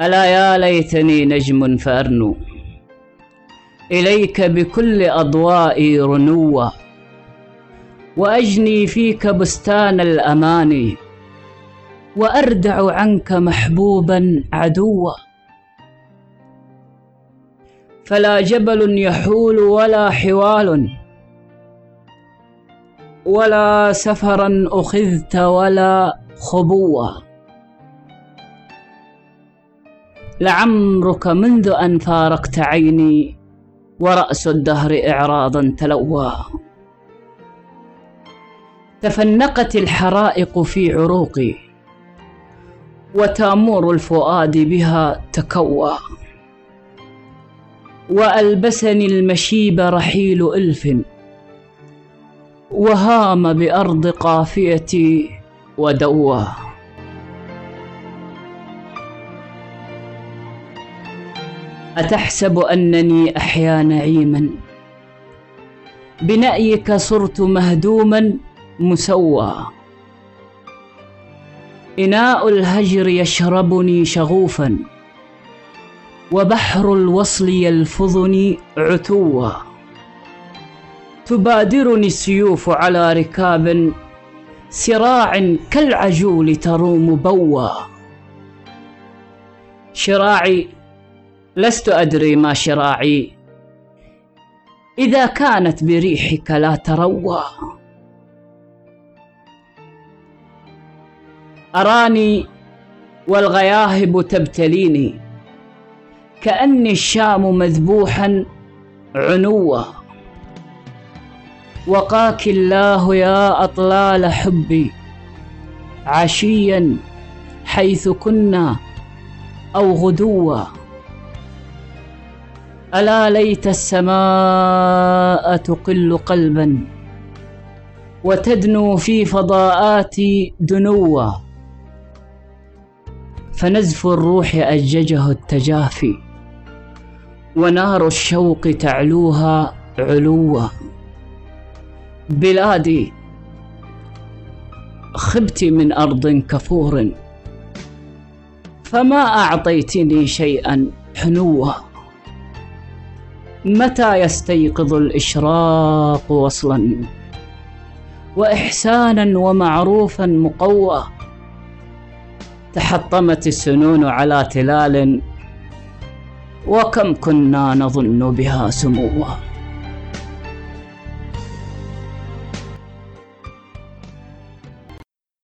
ألا يا ليتني نجم فأرنو. إليك بكل أضوائي رنوا وأجني فيك بستان الأماني وأردع عنك محبوبا عدوا. فلا جبل يحول ولا حوال ولا سفرا أخذت ولا خبوا. لعمرك منذ أن فارقت عيني ورأس الدهر إعراضا تلوى تفنقت الحرائق في عروقي وتامور الفؤاد بها تكوى. وألبسني المشيب رحيل إلف وهام بأرض قافيتي ودوى أتحسب أنني احيا نعيما بنايك صرت مهدوما مسوى. إناء الهجر يشربني شغوفا وبحر الوصل يلفظني عتوا تبادرني السيوف على ركاب سراع كالعجول تروم بوا شراعي لست أدري ما شراعي. إذا كانت بريحك لا تروى. أراني والغياهب تبتليني. كأني الشام مذبوحا عنوا وقاك الله يا أطلال حبي. عشيا حيث كنا أو غدوا ألا ليت السماء تقل قلبا وتدنو في فضاءاتي دنوا فنزف الروح أججه التجافي ونار الشوق تعلوها علوا بلادي خبت من أرض كفور فما أعطيتني شيئا حنوا متى يستيقظ الإشراق وصلا؟ واحسانا ومعروفا مقوى. تحطمت السنون على تلال وكم كنا نظن بها سموا